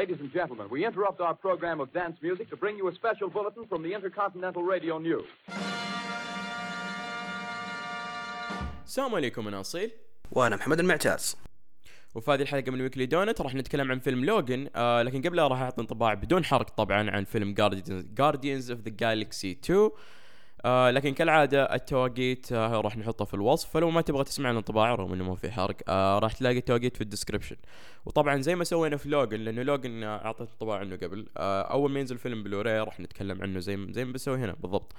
Ladies and gentlemen, we interrupt our program of dance music to bring you a special bulletin from the Intercontinental Radio News. السلام عليكم أنا أصيل. وأنا محمد المعتاز وفي هذه الحلقة من Weekly Donut راح نتكلم عن فيلم Logan آه لكن قبلها راح أعطي انطباع بدون حرق طبعا عن فيلم Guardians of the Galaxy 2 آه لكن كالعادة التواقيت آه راح نحطها في الوصف. فلو ما تبغى تسمع الانطباع رغم إنه ما في حرق آه راح تلاقي التواقيت في ال description وطبعا زي ما سوينا في Logan لأنه Logan اعطيت انطباع عنه قبل آه أول ما ينزل فيلم بلوراي راح نتكلم عنه زي زي ما بسوي هنا بالضبط.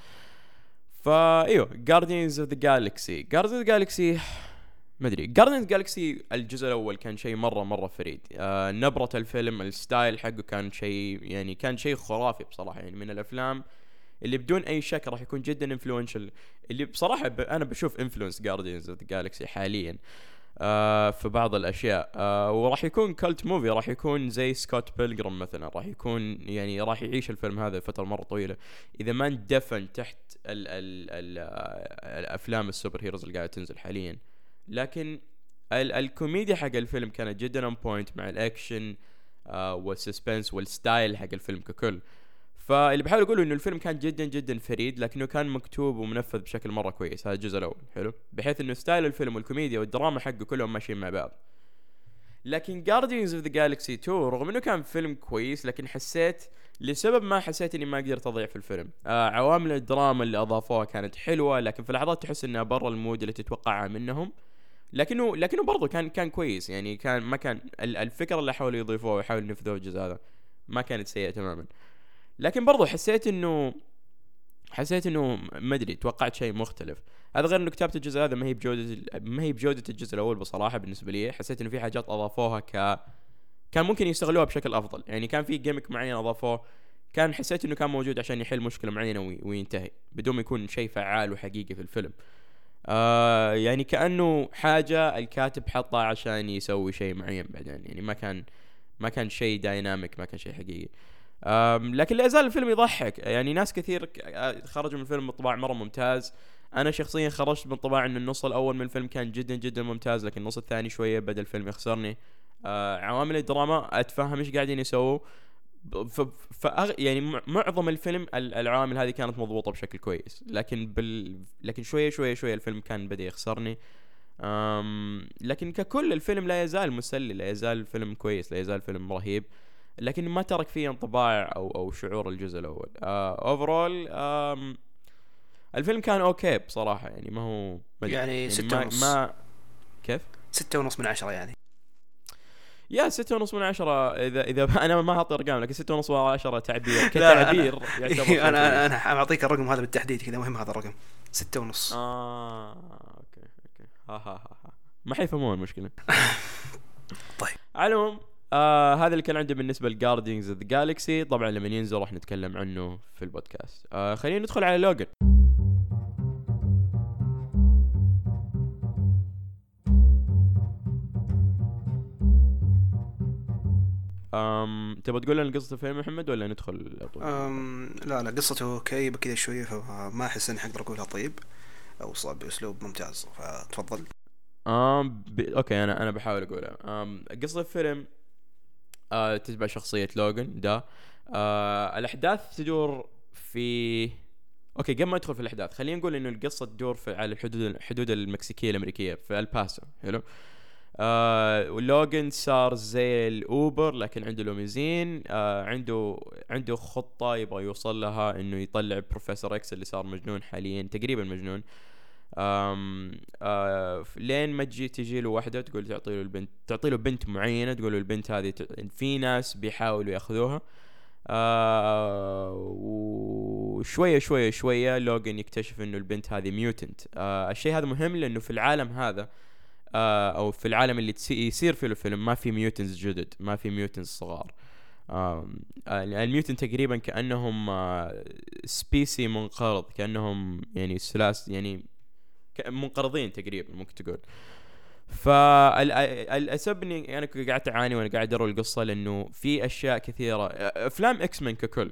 فا إيوه Guardians of the Galaxy Guardians of the Galaxy ما أدري. Guardians Galaxy الجزء الأول كان شيء مرة مرة فريد. آه نبرة الفيلم ال style حقه كان شيء يعني كان شيء خرافي بصراحة يعني من الأفلام اللي بدون أي شك راح يكون جدا influential اللي بصراحة ب... أنا بشوف influence Guardians of Galaxy حاليا آه في بعض الأشياء. آه وراح يكون cult movie راح يكون زي Scott Pilgrim مثلا راح يكون يعني راح يعيش الفيلم هذا فترة مرة طويلة. إذا ما اندفن تحت ال ال ال الأفلام ال superheroes اللي قاعدة تنزل حاليا. لكن ال الكوميديا حق الفيلم كانت جدا on point مع الأكشن آه وال suspense وال style حق الفيلم ككل. فاللي بحاول أقوله إنه الفيلم كان جدا جدا فريد لكنه كان مكتوب ومنفذ بشكل مرة كويس. هذا الجزء الأول. حلو. بحيث إنه style الفيلم والكوميديا والدراما حقه كلهم ماشيين مع بعض. لكن Guardians of the Galaxy 2 رغم إنه كان فيلم كويس لكن حسيت لسبب ما حسيت إني ما قدرت أضيع في الفيلم. آه عوامل الدراما اللي أضافوها كانت حلوة لكن في لحظات تحس إنها برا ال mood اللي تتوقعها منهم. لكنه لكنه برضه كان كان كويس. يعني كان ما كان الفكرة اللي حاولوا يضيفوها ويحاولوا ينفذوها الجزء هذا ما كانت سيئة تماما. لكن برضو حسيت إنه حسيت إنه ما أدري توقعت شيء مختلف. هذا غير إنه كتابة الجزء هذا ما هي بجودة ما هي بجودة الجزء الأول بصراحة بالنسبة لي. حسيت إنه في حاجات أضافوها ك كان ممكن يستغلوها بشكل أفضل. يعني كان في جيمك معين أضافوه. كان حسيت إنه كان موجود عشان يحل مشكلة معينة وينتهي بدون ما يكون شيء فعال وحقيقي في الفيلم. آه يعني كأنه حاجة الكاتب حطها عشان يسوي شيء معين بعدين. يعني ما كان ما كان شيء دايناميك ما كان شيء حقيقي. لكن لا يزال الفيلم يضحك. يعني ناس كثير خرجوا من الفيلم بانطباع مرة ممتاز. أنا شخصيا خرجت بانطباع إن النص الأول من الفيلم كان جدا جدا ممتاز لكن النص الثاني شوية بدأ الفيلم يخسرني. آه عوامل الدراما أتفهم إيش قاعدين يسووا. ف... يعني معظم الفيلم العوامل هذه كانت مضبوطة بشكل كويس. لكن بال... لكن شوية شوية شوية الفيلم كان بدأ يخسرني. لكن ككل الفيلم لا يزال مسلي لا يزال فيلم كويس لا يزال فيلم رهيب. لكن ما ترك فيه انطباع أو أو شعور الجزء الأول. overall آه الفيلم كان okay بصراحة يعني ما هو يعني, يعني ستة ما, ونص. ما كيف؟ ستة ونص من عشرة يعني. yeah ستة ونص من عشرة إذا إذا أنا ما أعطي أرقام لكن ستة ونص من عشرة تعبير كتعبير أنا أنا, أنا أعطيك الرقم هذا بالتحديد كذا مهم هذا الرقم. ستة ونص. آه okay okay. ها ها ها, ها. ما حيفهمون المشكلة. طيب. على العموم آه هذا اللي كان عندي بالنسبة ل Guardians the Galaxy طبعا لما ينزل راح نتكلم عنه في البودكاست. آه خلينا ندخل على Logan. أم تبغى تقول لنا قصة الفيلم محمد ولا ندخل أم لا لا قصته كئيبة كذا شوية فما أحس إني حقدر أقولها طيب أو صعب بأسلوب ممتاز فتفضل. أم ب... okay أنا أنا بحاول أقولها. أم قصة الفيلم آه تتبع شخصية Logan دا. آه الأحداث تدور في okay قبل ما ادخل في الأحداث خلينا نقول إنه القصة تدور في على الحدود الحدود المكسيكية الأمريكية في El Paso حلو؟ آه و Logan صار زي ال Uber لكن عنده limousine. آه عنده عنده خطة يبغى يوصل لها إنه يطلع بروفيسور X اللي صار مجنون حاليا تقريبا مجنون. آم آه لين ما تجي تجي له واحدة تقول تعطي له البنت تعطي له بنت معينة تقول له البنت هذه في ناس بيحاولوا يأخذوها. آه وشويه شوية شوية Logan يكتشف إنه البنت هذه mutant آه الشيء هذا مهم لأنه في العالم هذا آه أو في العالم اللي يصير فيه الفيلم ما في mutants جدد ما في mutants صغار. آه ال mutant تقريبا كأنهم آه species منقرض كأنهم يعني سلاس يعني منقرضين تقريبا ممكن تقول. فالسبب إني أنا قاعد أعاني وأنا قاعد اروي القصة لأنه في أشياء كثيرة. أفلام X-Men ككل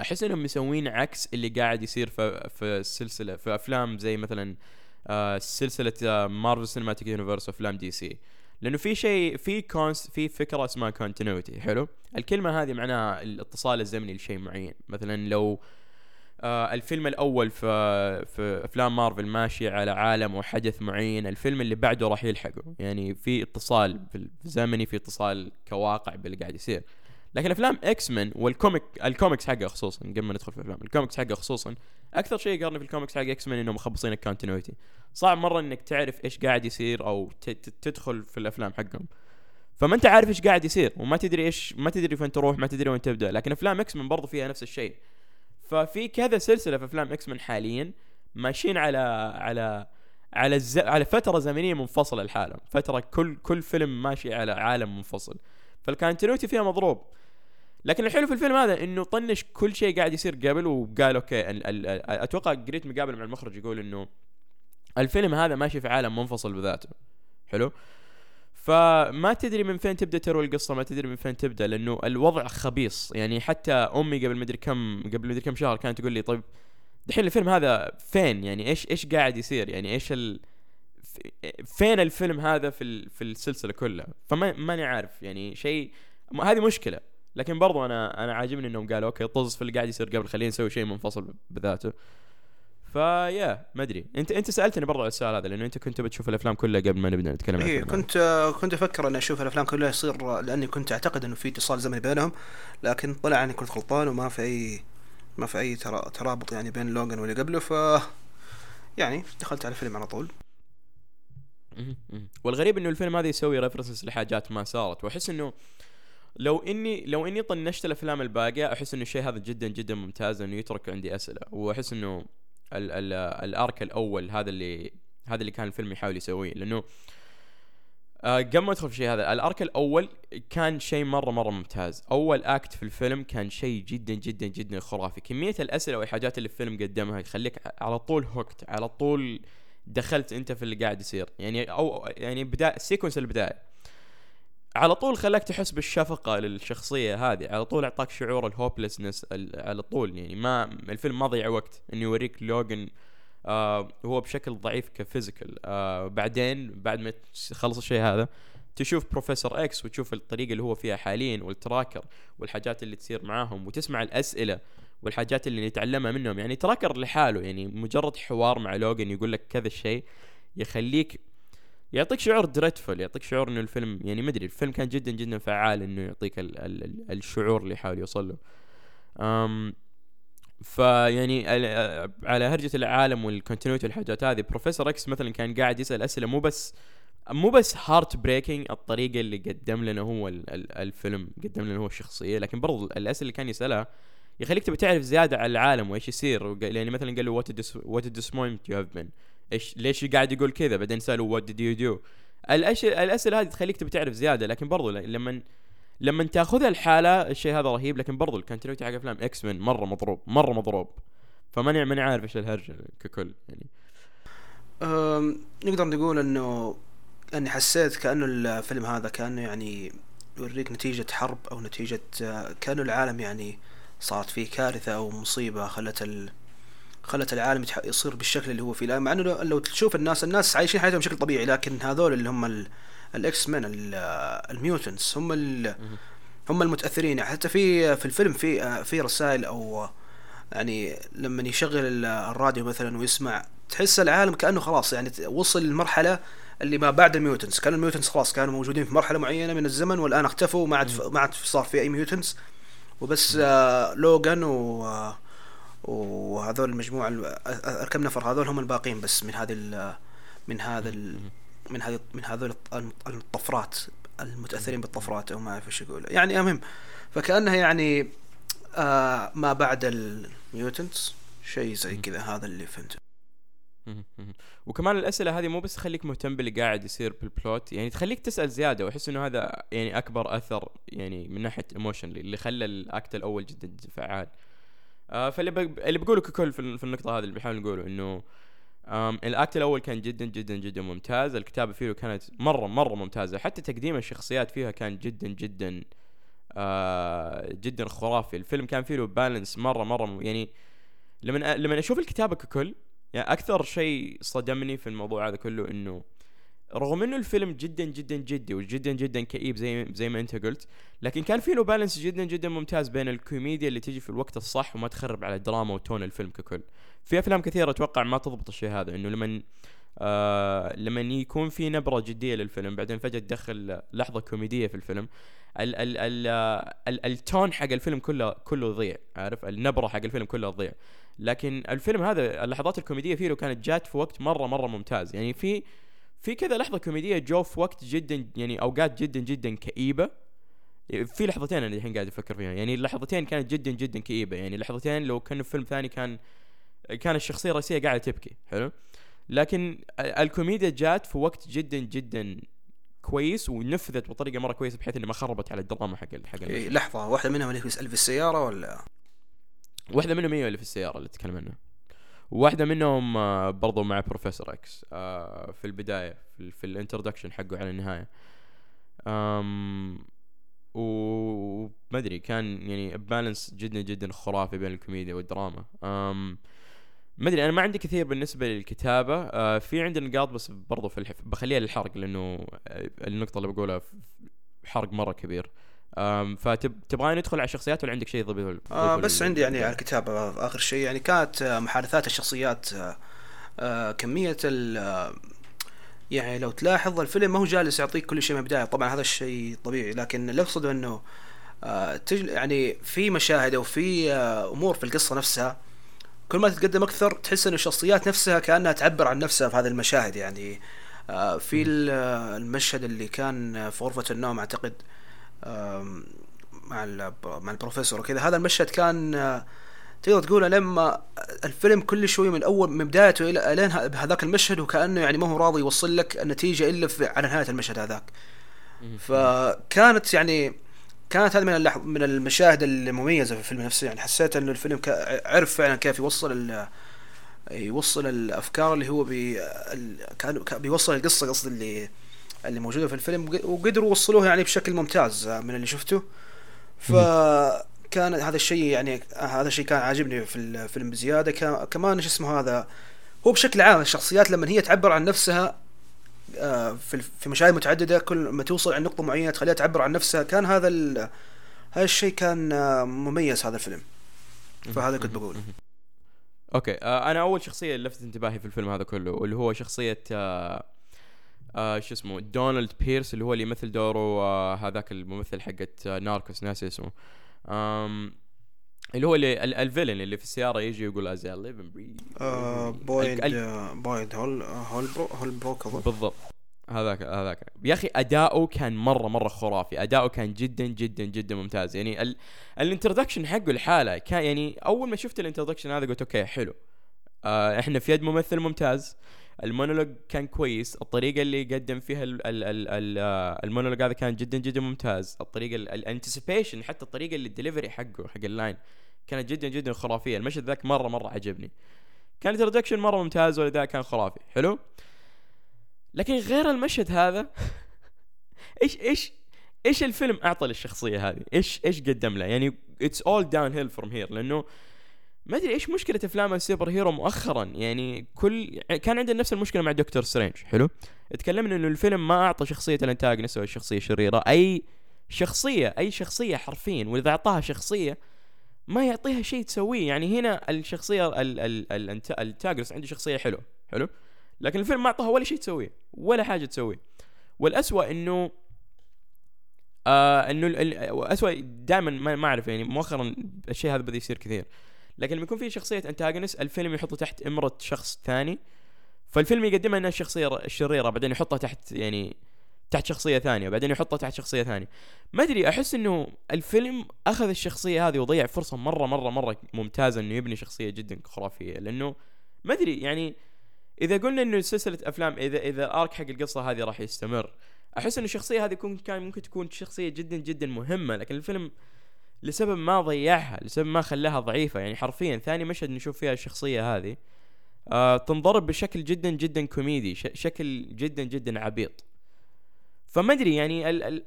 أحس إنهم مسوين عكس اللي قاعد يصير في في السلسلة في أفلام زي مثلا آه سلسلة Marvel Cinematic Universe وأفلام DC لأنه في شيء في cons في فكرة اسمها continuity حلو؟ الكلمة هذه معناها الاتصال الزمني لشيء معين. مثلا لو آه الفيلم الأول في في أفلام مارفل ماشي على عالم وحدث معين الفيلم اللي بعده راح يلحقه. يعني في اتصال في الزمني في اتصال كواقع باللي قاعد يصير. لكن أفلام X-Men وال comic ال comics حقه خصوصا قبل ما ندخل في الافلام الكوميكس حقه خصوصا أكثر شيء يقرني في الكوميكس حق X-Men إنهم مخبصين ال continuity صعب مرة إنك تعرف إيش قاعد يصير أو تدخل في الأفلام حقهم. فما أنت عارف إيش قاعد يصير وما تدري إيش ما تدري فين تروح ما تدري وين تبدأ. لكن أفلام X-Men برضو فيها نفس الشيء. ففي كذا سلسلة في أفلام X-Men حاليا ماشيين على على على الز... على فترة زمنية منفصلة لحالهم فترة كل كل فيلم ماشي على عالم منفصل. فال continuity فيها مضروب. لكن الحلو في الفيلم هذا إنه طنش كل شيء قاعد يصير قبل وقال okay ال ال ال أتوقع قريت مقابلة مع المخرج يقول إنه الفيلم هذا ماشي في عالم منفصل بذاته. حلو؟ فما تدري من فين تبدأ تروي القصة ما تدري من فين تبدأ لأنه الوضع خبيص. يعني حتى أمي قبل مدري كم قبل مدري كم شهر كانت تقول لي طيب دحين الفيلم هذا فين؟ يعني إيش إيش قاعد يصير؟ يعني إيش ال فين الفيلم هذا في. في السلسلة كلها؟ فما ماني عارف. يعني شيء هذه مشكلة. لكن برضو أنا أنا عاجبني إنهم قالوا okay طز في اللي قاعد يصير قبل خلينا نسوي شيء منفصل بذاته. فيا ما أدري. انت أنت سألتني برضو على السؤال هذا لأنه أنت كنت بتشوف الأفلام كلها قبل ما نبدأ نتكلم عن إيه الفيلم كنت آه، كنت أفكر إني أشوف الأفلام كلها يصير لأني كنت أعتقد إنه في اتصال زمني بينهم لكن طلع إني كنت غلطان وما في اي ما في أي ترا- ترابط يعني بين Logan واللي قبله ف يعني دخلت على الفيلم على طول. والغريب إنه الفيلم هذا يسوي references لحاجات ما صارت وأحس إنه لو اني لو إني طنشت الأفلام الباقية أحس إنه الشيء هذا جدا جدا ممتاز إنه يترك عندي أسئلة. وأحس إنه ال ال الارك الأول هذا اللي هذا اللي كان الفيلم يحاول يسويه. لأنه آه قبل ما ادخل في الشيء هذا ال arc الأول كان شيء مرة مرة ممتاز. أول act في الفيلم كان شيء جدا جدا جدا خرافي. كمية الأسئلة والحاجات اللي الفيلم قدمها يخليك على طول hooked على طول دخلت أنت في اللي قاعد يصير. يعني أو يعني بداية ال sequence البداية. على طول خلاك تحس بالشفقة للشخصية هذه على طول أعطاك شعور ال hopelessness على طول يعني ما الفيلم ما ضيع وقت إنه يوريك Logan آه هو بشكل ضعيف ك physical آه بعدين بعد ما تخلص الشيء هذا تشوف Professor X وتشوف الطريقة اللي هو فيها حاليا وال tracker والحاجات اللي تصير معاهم وتسمع الأسئلة والحاجات اللي نتعلمها منهم. يعني tracker لحاله يعني مجرد حوار مع Logan يقول لك كذا الشيء يخليك يعطيك شعور dreadful يعطيك شعور إنه الفيلم يعني مدري الفيلم كان جدا جدا فعال إنه يعطيك ال ال ال الشعور اللي يحاول يوصل له. أم فيعني على هرجة العالم وال continuity والحاجات هذه Professor X مثلا كان قاعد يسأل أسئلة مو بس مو بس heartbreaking الطريقة اللي قدم لنا هو ال ال الفيلم قدم لنا هو الشخصية لكن برضو الأسئلة اللي كان يسألها يخليك تبي تعرف زيادة عن العالم وإيش يصير يعني مثلا قال له what what disappointment you have been. إيش ليش قاعد يقول كذا؟ بعدين ساله what did you do الأسئلة هذه تخليك تبي تعرف زيادة لكن برضو لما لما تاخذها الحالة الشيء هذا رهيب لكن برضو ال continuity حق أفلام X-Men مرة مضروب مرة مضروب. فماني ماني عارف إيش الهرجة ككل يعني. نقدر نقول إنه أني حسيت كأنه الفيلم هذا كأنه يعني يوريك نتيجة حرب أو نتيجة آه، كأنه العالم يعني صارت فيه كارثة أو مصيبة خلت ال... خلت العالم يصير بالشكل اللي هو فيه. لا مع إنه لو- تشوف الناس الناس عايشين حياتهم بشكل طبيعي لكن هذول اللي هم ال... ال X-Men ال- ال mutants هم ال... هم المتأثرين. حتى في في الفيلم في في رسائل أو يعني لما يشغل ال- الراديو مثلا ويسمع تحس العالم كأنه خلاص يعني وصل للمرحله اللي ما بعد ال mutants كان ال mutants خلاص كانوا موجودين في مرحلة معينة من الزمن والآن اختفوا ما عاد ما عاد صار في أي mutants وبس آه Logan و آه، وهذول المجموعه ال- كم نفر هذول هم الباقين بس من هذه ال- من هذا ال- من هذه من هذول الط- الطفرات المتأثرين بالطفرات أو ما أعرف إيش يقول يعني المهم فكانها يعني آه ما بعد ال mutants شيء زي كذا هذا اللي فهمته. وكمان الأسئلة هذه مو بس تخليك مهتم باللي قاعد يصير بال plot يعني تخليك تسأل زيادة وأحس إنه هذا يعني أكبر أثر يعني من ناحية emotion اللي خلى ال act الأول جدا فعال. آه فاللي بق... اللي بقوله ككل في, في النقطة هذه اللي بنحاول نقوله إنه ال act الأول كان جدا جدا جدا ممتاز. الكتابة فيه كانت مرة مرة ممتازة. حتى تقديم الشخصيات فيها كان جدا جدا آه جدا خرافي. الفيلم كان فيه له balance مرة مرة يعني لما لما أشوف الكتابة ككل يعني أكثر شيء صدمني في الموضوع هذا كله إنه رغم إنه الفيلم جدا جدا جدي وجدا جدا كئيب زي زي ما أنت قلت لكن كان في له بالانس جدا جدا ممتاز بين الكوميديا اللي تجي في الوقت الصح وما تخرب على الدراما وتون الفيلم ككل. في أفلام كثيرة أتوقع ما تضبط الشيء هذا إنه لما آه لما يكون في نبرة جدية للفيلم بعدين فجأة تدخل لحظة كوميدية في الفيلم ال ال ال ال التون حق الفيلم كله كله يضيع عارف؟ النبرة حق الفيلم كله تضيع. لكن الفيلم هذا اللحظات الكوميدية فيه كانت جات في وقت مرة مرة ممتاز. يعني في في كذا لحظة كوميدية جو في وقت جدا يعني أوقات جدا جدا كئيبة. في لحظتين أنا الحين قاعد أفكر فيها. يعني اللحظتين كانت جدا جدا كئيبة. يعني لحظتين لو كانوا في فيلم ثاني كان كان الشخصية الرئيسية قاعدة تبكي. حلو؟ لكن الكوميديا جات في وقت جدا جدا كويس ونفذت بطريقة مرة كويسة بحيث انه ما خربت على الدراما حق حق إيه لحظة. واحدة منهم اللي في السيارة ولا؟ واحدة منهم هي اللي في السيارة اللي تتكلم عنها. واحدة منهم آه، برضو مع Professor X آه، في البداية في, ال introduction حقه على النهاية. أم وما أدري كان يعني balance جدا جدا خرافي بين الكوميديا والدراما. أم ما أدري أنا ما عندي كثير بالنسبة للكتابة. آه في عندي نقاط بس برضو في الحف... بخليها للحرق لأنه النقطة اللي بقولها حرق مرة كبير. فتبغاني ندخل على الشخصيات ولا عندك شيء تضيفه آه بس عندي يعني على الكتابه آخر شيء. يعني كانت آه، محادثات الشخصيات آه, آه، كمية ال يعني لو تلاحظ الفيلم ما هو جالس يعطيك كل شيء من البداية. طبعا هذا الشيء طبيعي لكن اللي أقصده إنه آه يعني في مشاهد أو في آه أمور في القصة نفسها كل ما تتقدم أكثر تحس ان الشخصيات نفسها كأنها تعبر عن نفسها في هذه المشاهد. يعني آه في المشهد اللي كان في غرفة النوم أعتقد مع مع البروفيسور وكذا. هذا المشهد كان آه، تقدر تقول لما الفيلم كل شوي من أول من بدايته إلى إلين هذاك المشهد وكأنه يعني ما هو راضي يوصل لك النتيجة إلا في على نهاية المشهد هذاك. فكانت يعني كانت هذه من من المشاهد المميزة في الفيلم نفسه. يعني حسيت إنه الفيلم عرف فعلا كيف يوصل يوصل الأفكار اللي هو بي كان بيوصل القصة قصدي اللي اللي موجودة في الفيلم وقدروا يوصلوها يعني بشكل ممتاز من اللي شفته. فكان هذا الشيء يعني هذا الشيء كان عاجبني في الفيلم بزيادة. كمان شو اسمه هذا هو بشكل عام الشخصيات لما هي تعبر عن نفسها آه، في مشاهد متعددة كل ما توصل عند نقطة معينة تخليها تعبر عن نفسها كان هذا هذا الشيء كان آه، مميز هذا الفيلم. فهذا كنت بقول. okay آه أنا اول شخصية لفتت انتباهي في الفيلم هذا كله واللي هو شخصية آه آه شو اسمه Donald Pierce اللي هو اللي يمثل دوره آه هذاك الممثل حقت آه Narcos ناسي اسمه. آم اللي هو اللي ال villain اللي في السيارة يجي يقول as I live and breathe Boyd Boyd Hol Hol Holbrook بالضبط. هذاك هذاك. يا أخي أداؤه كان مرة مرة خرافي. أداؤه كان جدا جدا جدا ممتاز. يعني ال... ال introduction حقه لحاله كان يعني أول ما شفت ال introduction هذا قلت okay حلو. آه إحنا في يد ممثل ممتاز. المونولوج كان كويس الطريقة اللي قدم فيها آه، المونولوج هذا كان جدا جدا ممتاز. الطريقة ال anticipation حتى الطريقة اللي الدليفري حقه حق ال line كانت جدا جدا خرافية. المشهد ذاك مره مرة عجبني. كان ال introduction مرة ممتاز ولذلك كان خرافي. حلو؟ لكن غير المشهد هذا إيش إيش إيش الفيلم أعطى للشخصية هذه؟ إيش إيش قدم له؟ يعني it's all downhill from here لأنه ما أدري إيش مشكلة أفلام السوبر هيرو مؤخرا؟ يعني كل كان عندنا نفس المشكلة مع دكتور سترينج حلو؟ تكلمنا إنه الفيلم ما أعطى شخصية ال antagonist أو الشخصيه الشريره أي شخصية أي شخصية حرفيا وإذا أعطاها شخصية ما يعطيها شيء تسويه. يعني هنا الشخصية ال antagonist عنده شخصية حلوة حلو؟ لكن الفيلم ما أعطاها ولا شيء تسويه ولا حاجة تسويه. والاسوء إنه آه إنه الاسوء دائما ما أعرف يعني مؤخرا الشيء هذا بدأ يصير كثير. لكن لما يكون في شخصية انتاجونس الفيلم يحطه تحت إمرة شخص ثاني. فالفيلم يقدمها إنها الشخصيه الشريره بعدين يحطها تحت يعني تحت شخصية ثانية وبعدين يحطها تحت شخصية ثانية. ما أدري أحس إنه الفيلم أخذ الشخصية هذه وضيع فرصة مرة مرة مرة ممتازة إنه يبني شخصية جدا خرافية. لأنه ما أدري يعني إذا قلنا إنه سلسلة أفلام إذا إذا ارك حق القصة هذه راح يستمر أحس إنه الشخصية هذه كان ممكن تكون شخصية جدا جدا مهمة. لكن الفيلم لسبب ما ضيعها لسبب ما خلاها ضعيفة. يعني حرفيا ثاني مشهد نشوف فيها الشخصية هذه آه تنضرب بشكل جدا جدا كوميدي شكل جدا جدا عبيط. فما أدري يعني ال ال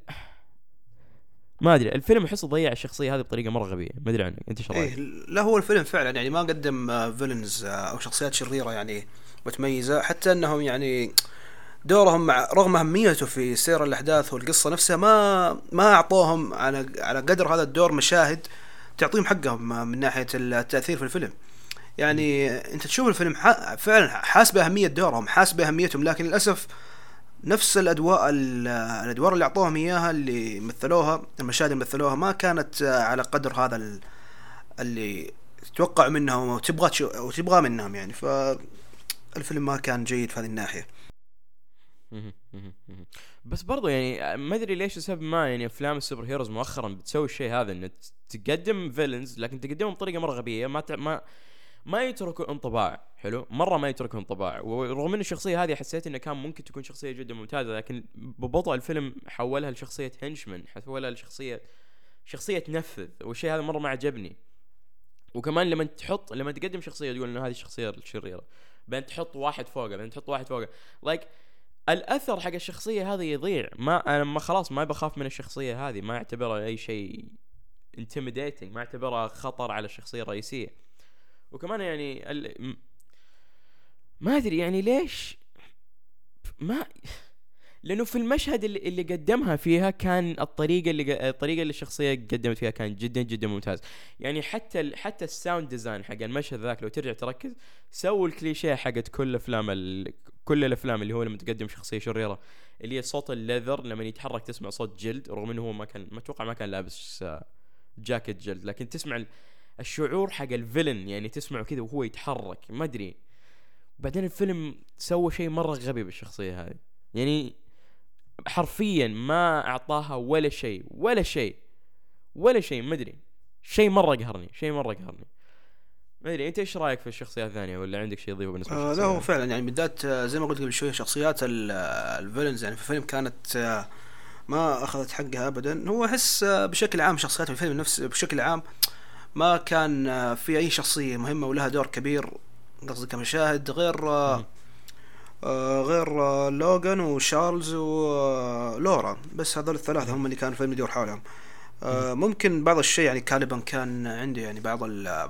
ما أدري الفيلم أحسه ضيع الشخصية هذه بطريقة مرة غبية. ما أدري عنك أنت إيش رأيك؟ إيه لا هو الفيلم فعلا يعني ما قدم فيلنز آه، آه، أو شخصيات شريرة يعني متميزة حتى أنهم يعني دورهم مع رغم اهميته في سير الأحداث والقصة نفسها ما ما أعطوهم على على قدر هذا الدور مشاهد تعطيهم حقهم من ناحية التأثير في الفيلم يعني أنت تشوف الفيلم فعلا حاس بأهمية دورهم حاس بأهميتهم لكن للأسف نفس الأدواء ال- الأدوار اللي أعطوهم إياها اللي مثلوها المشاهد اللي مثلوها ما كانت على قدر هذا ال- اللي تتوقع منهم وتبغى وتبغى منهم يعني فالفيلم ما كان جيد في هذه الناحية. بس برضو يعني ما أدري ليش لسبب ما يعني أفلام السوبر هيروز مؤخرا بتسوي الشيء هذا إنه تقدم villains لكن تقدمهم بطريقة مرة غبية ما. ما ما يتركوا انطباع حلو؟ مرة ما يتركوا انطباع. ورغم إن الشخصية هذه حسيت انها كان ممكن تكون شخصية جدا ممتازة لكن ببطء الفيلم حولها لشخصية هنشمن حولها لشخصيه شخصية تنفذ والشيء هذا مرة ما عجبني. وكمان لما تحط لما تقدم شخصية تقول إنه هذه الشخصية الشريرة بعدين تحط واحد فوقه بعدين تحط واحد فوقه. لايك like الأثر حق الشخصية هذه يضيع. ما أنا ما خلاص ما بخاف من الشخصية هذه ما اعتبرها أي شيء intimidating ما اعتبرها خطر على الشخصية الرئيسية. وكمان يعني ال... ما أدري يعني ليش ما لأنه في المشهد اللي, اللي قدمها فيها كان الطريقة اللي الطريقة اللي الشخصية قدمت فيها كان جدا جدا ممتاز. يعني حتى ال... حتى ال sound design حق المشهد ذاك لو ترجع تركز سووا الكليشيه حقت كل أفلام ال... كل الأفلام اللي هو لما تقدم شخصية شريرة اللي هي صوت ال leather لما يتحرك تسمع صوت جلد رغم إنه هو ما كان ما أتوقع ما كان لابس آه، جاكيت جلد لكن تسمع ال- الشعور حق ال villain يعني تسمعه كذا وهو يتحرك ما أدري. بعدين الفيلم سوى شيء مرة غبي بالشخصية هذه. يعني حرفيا ما أعطاها ولا شيء ولا شيء ولا شيء ما أدري. شيء مرة قهرني شيء مرة قهرني. ما ادري أنت إيش رأيك في الشخصيه الثانية؟ ولا عندك شيء تضيفه بالنسبة آه لا هو؟ فعلا يعني بالذات آه، زي ما قلت قبل شوية شخصيات آه، الفيلنز يعني في الفيلم كانت آه، ما أخذت حقها ابدا. هو أحس بشكل عام شخصيات في الفيلم نفسه بشكل عام ما كان في أي شخصية مهمة ولها دور كبير قصدي كمشاهد غير غير لوغان وشارلز ولورا بس هذول الثلاثة هم اللي كانوا الفيلم يدور حولهم. ممكن بعض الشيء يعني كالبا كان عنده يعني بعض ال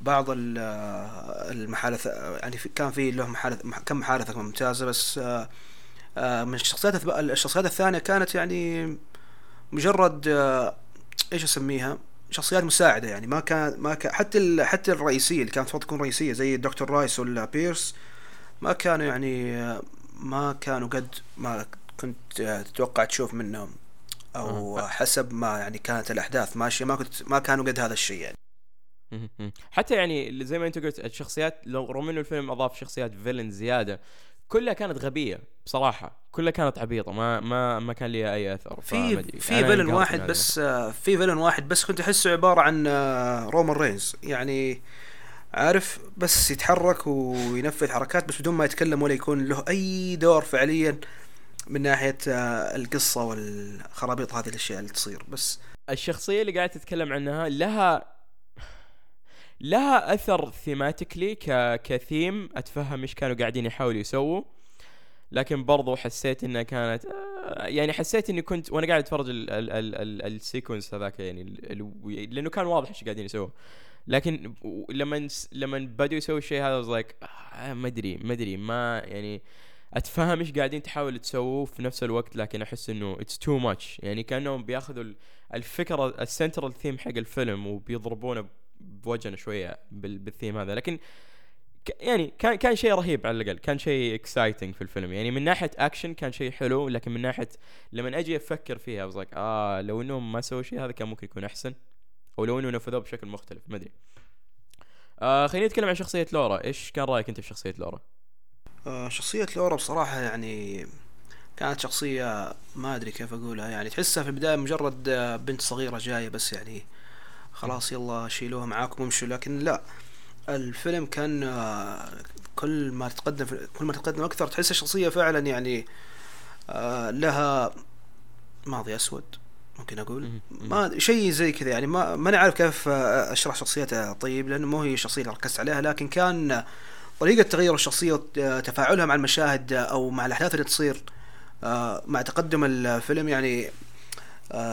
بعض ال- المحادثة يعني كان في له محادث كم محادثة ممتازة بس آه، آه، من الشخصيات الشخصيات الثانية كانت يعني مجرد آه، إيش أسميها شخصيات مساعدة يعني ما كان ما كان حتى حتى الرئيسية اللي كانت المفروض تكون رئيسية زي الدكتور رايس ولا بيرس ما كانوا يعني ما كانوا قد ما كنت تتوقع تشوف منهم أو. حسب ما يعني كانت الأحداث ماشية ما كنت ما كانوا قد هذا الشيء يعني. حتى يعني زي ما انت قلت الشخصيات لو رغم إنه الفيلم أضاف شخصيات فيلن زيادة كلها كانت غبية بصراحة. كلها كانت عبيطة. ما ما ما كان لها أي أثر في. في فيلن واحد. بس آه، في فيلن واحد بس كنت أحسه عبارة عن آه، رومان رينز يعني عارف بس يتحرك وينفذ حركات بس بدون ما يتكلم ولا يكون له أي دور فعليا من ناحية آه، القصة والخرابيط هذه الأشياء اللي تصير. بس الشخصية اللي قاعد تتكلم عنها لها لها أثر thematically. كثيم أتفهم إيش كانوا قاعدين يحاولوا يسووا. لكن برضو حسيت إنها كانت آه، يعني حسيت إني كنت وأنا قاعد أتفرج ال... ال... ال... ال... ال sequence هذاك يعني ال... لأنه كان واضح إيش قاعدين يسووا. لكن لما لما بدوا يسووا الشيء هذا like آه، ما أدري ما أدري ما يعني أتفهم إيش قاعدين تحاولوا تسووه في نفس الوقت لكن أحس إنه it's too much يعني كأنهم بياخذوا ال- الفكرة ال central theme حق الفيلم وبيضربونه بوجهنا شوية بال- بالثيم هذا. لكن يعني كان كان شيء رهيب على الأقل. كان شيء exciting في الفيلم. يعني من ناحية اكشن كان شيء حلو لكن من ناحية لما أجي أفكر فيها like آه لو إنهم ما سووا شيء هذا كان ممكن يكون أحسن. أو لو انه نفذوه بشكل مختلف ما أدري. آه خلينا نتكلم عن شخصية لورا. إيش كان رأيك أنت في شخصية لورا؟ آه، شخصية لورا بصراحة يعني كانت شخصية ما أدري كيف أقولها. يعني تحسها في البداية مجرد بنت صغيرة جاية بس يعني خلاص يلا شيلوها معاكم وامشوا. لكن لا الفيلم كان آه، كل ما تتقدم في كل ما تتقدم أكثر تحس الشخصيه فعلا يعني آه، لها ماضي أسود ممكن أقول. ما شيء زي كذا يعني. ما ما عارف كيف آه، أشرح شخصيتها طيب لأنه مو هي الشخصية اللي ركزت عليها لكن كان طريقة تغير الشخصية وتفاعلها مع المشاهد أو مع الأحداث اللي تصير مع تقدم الفيلم يعني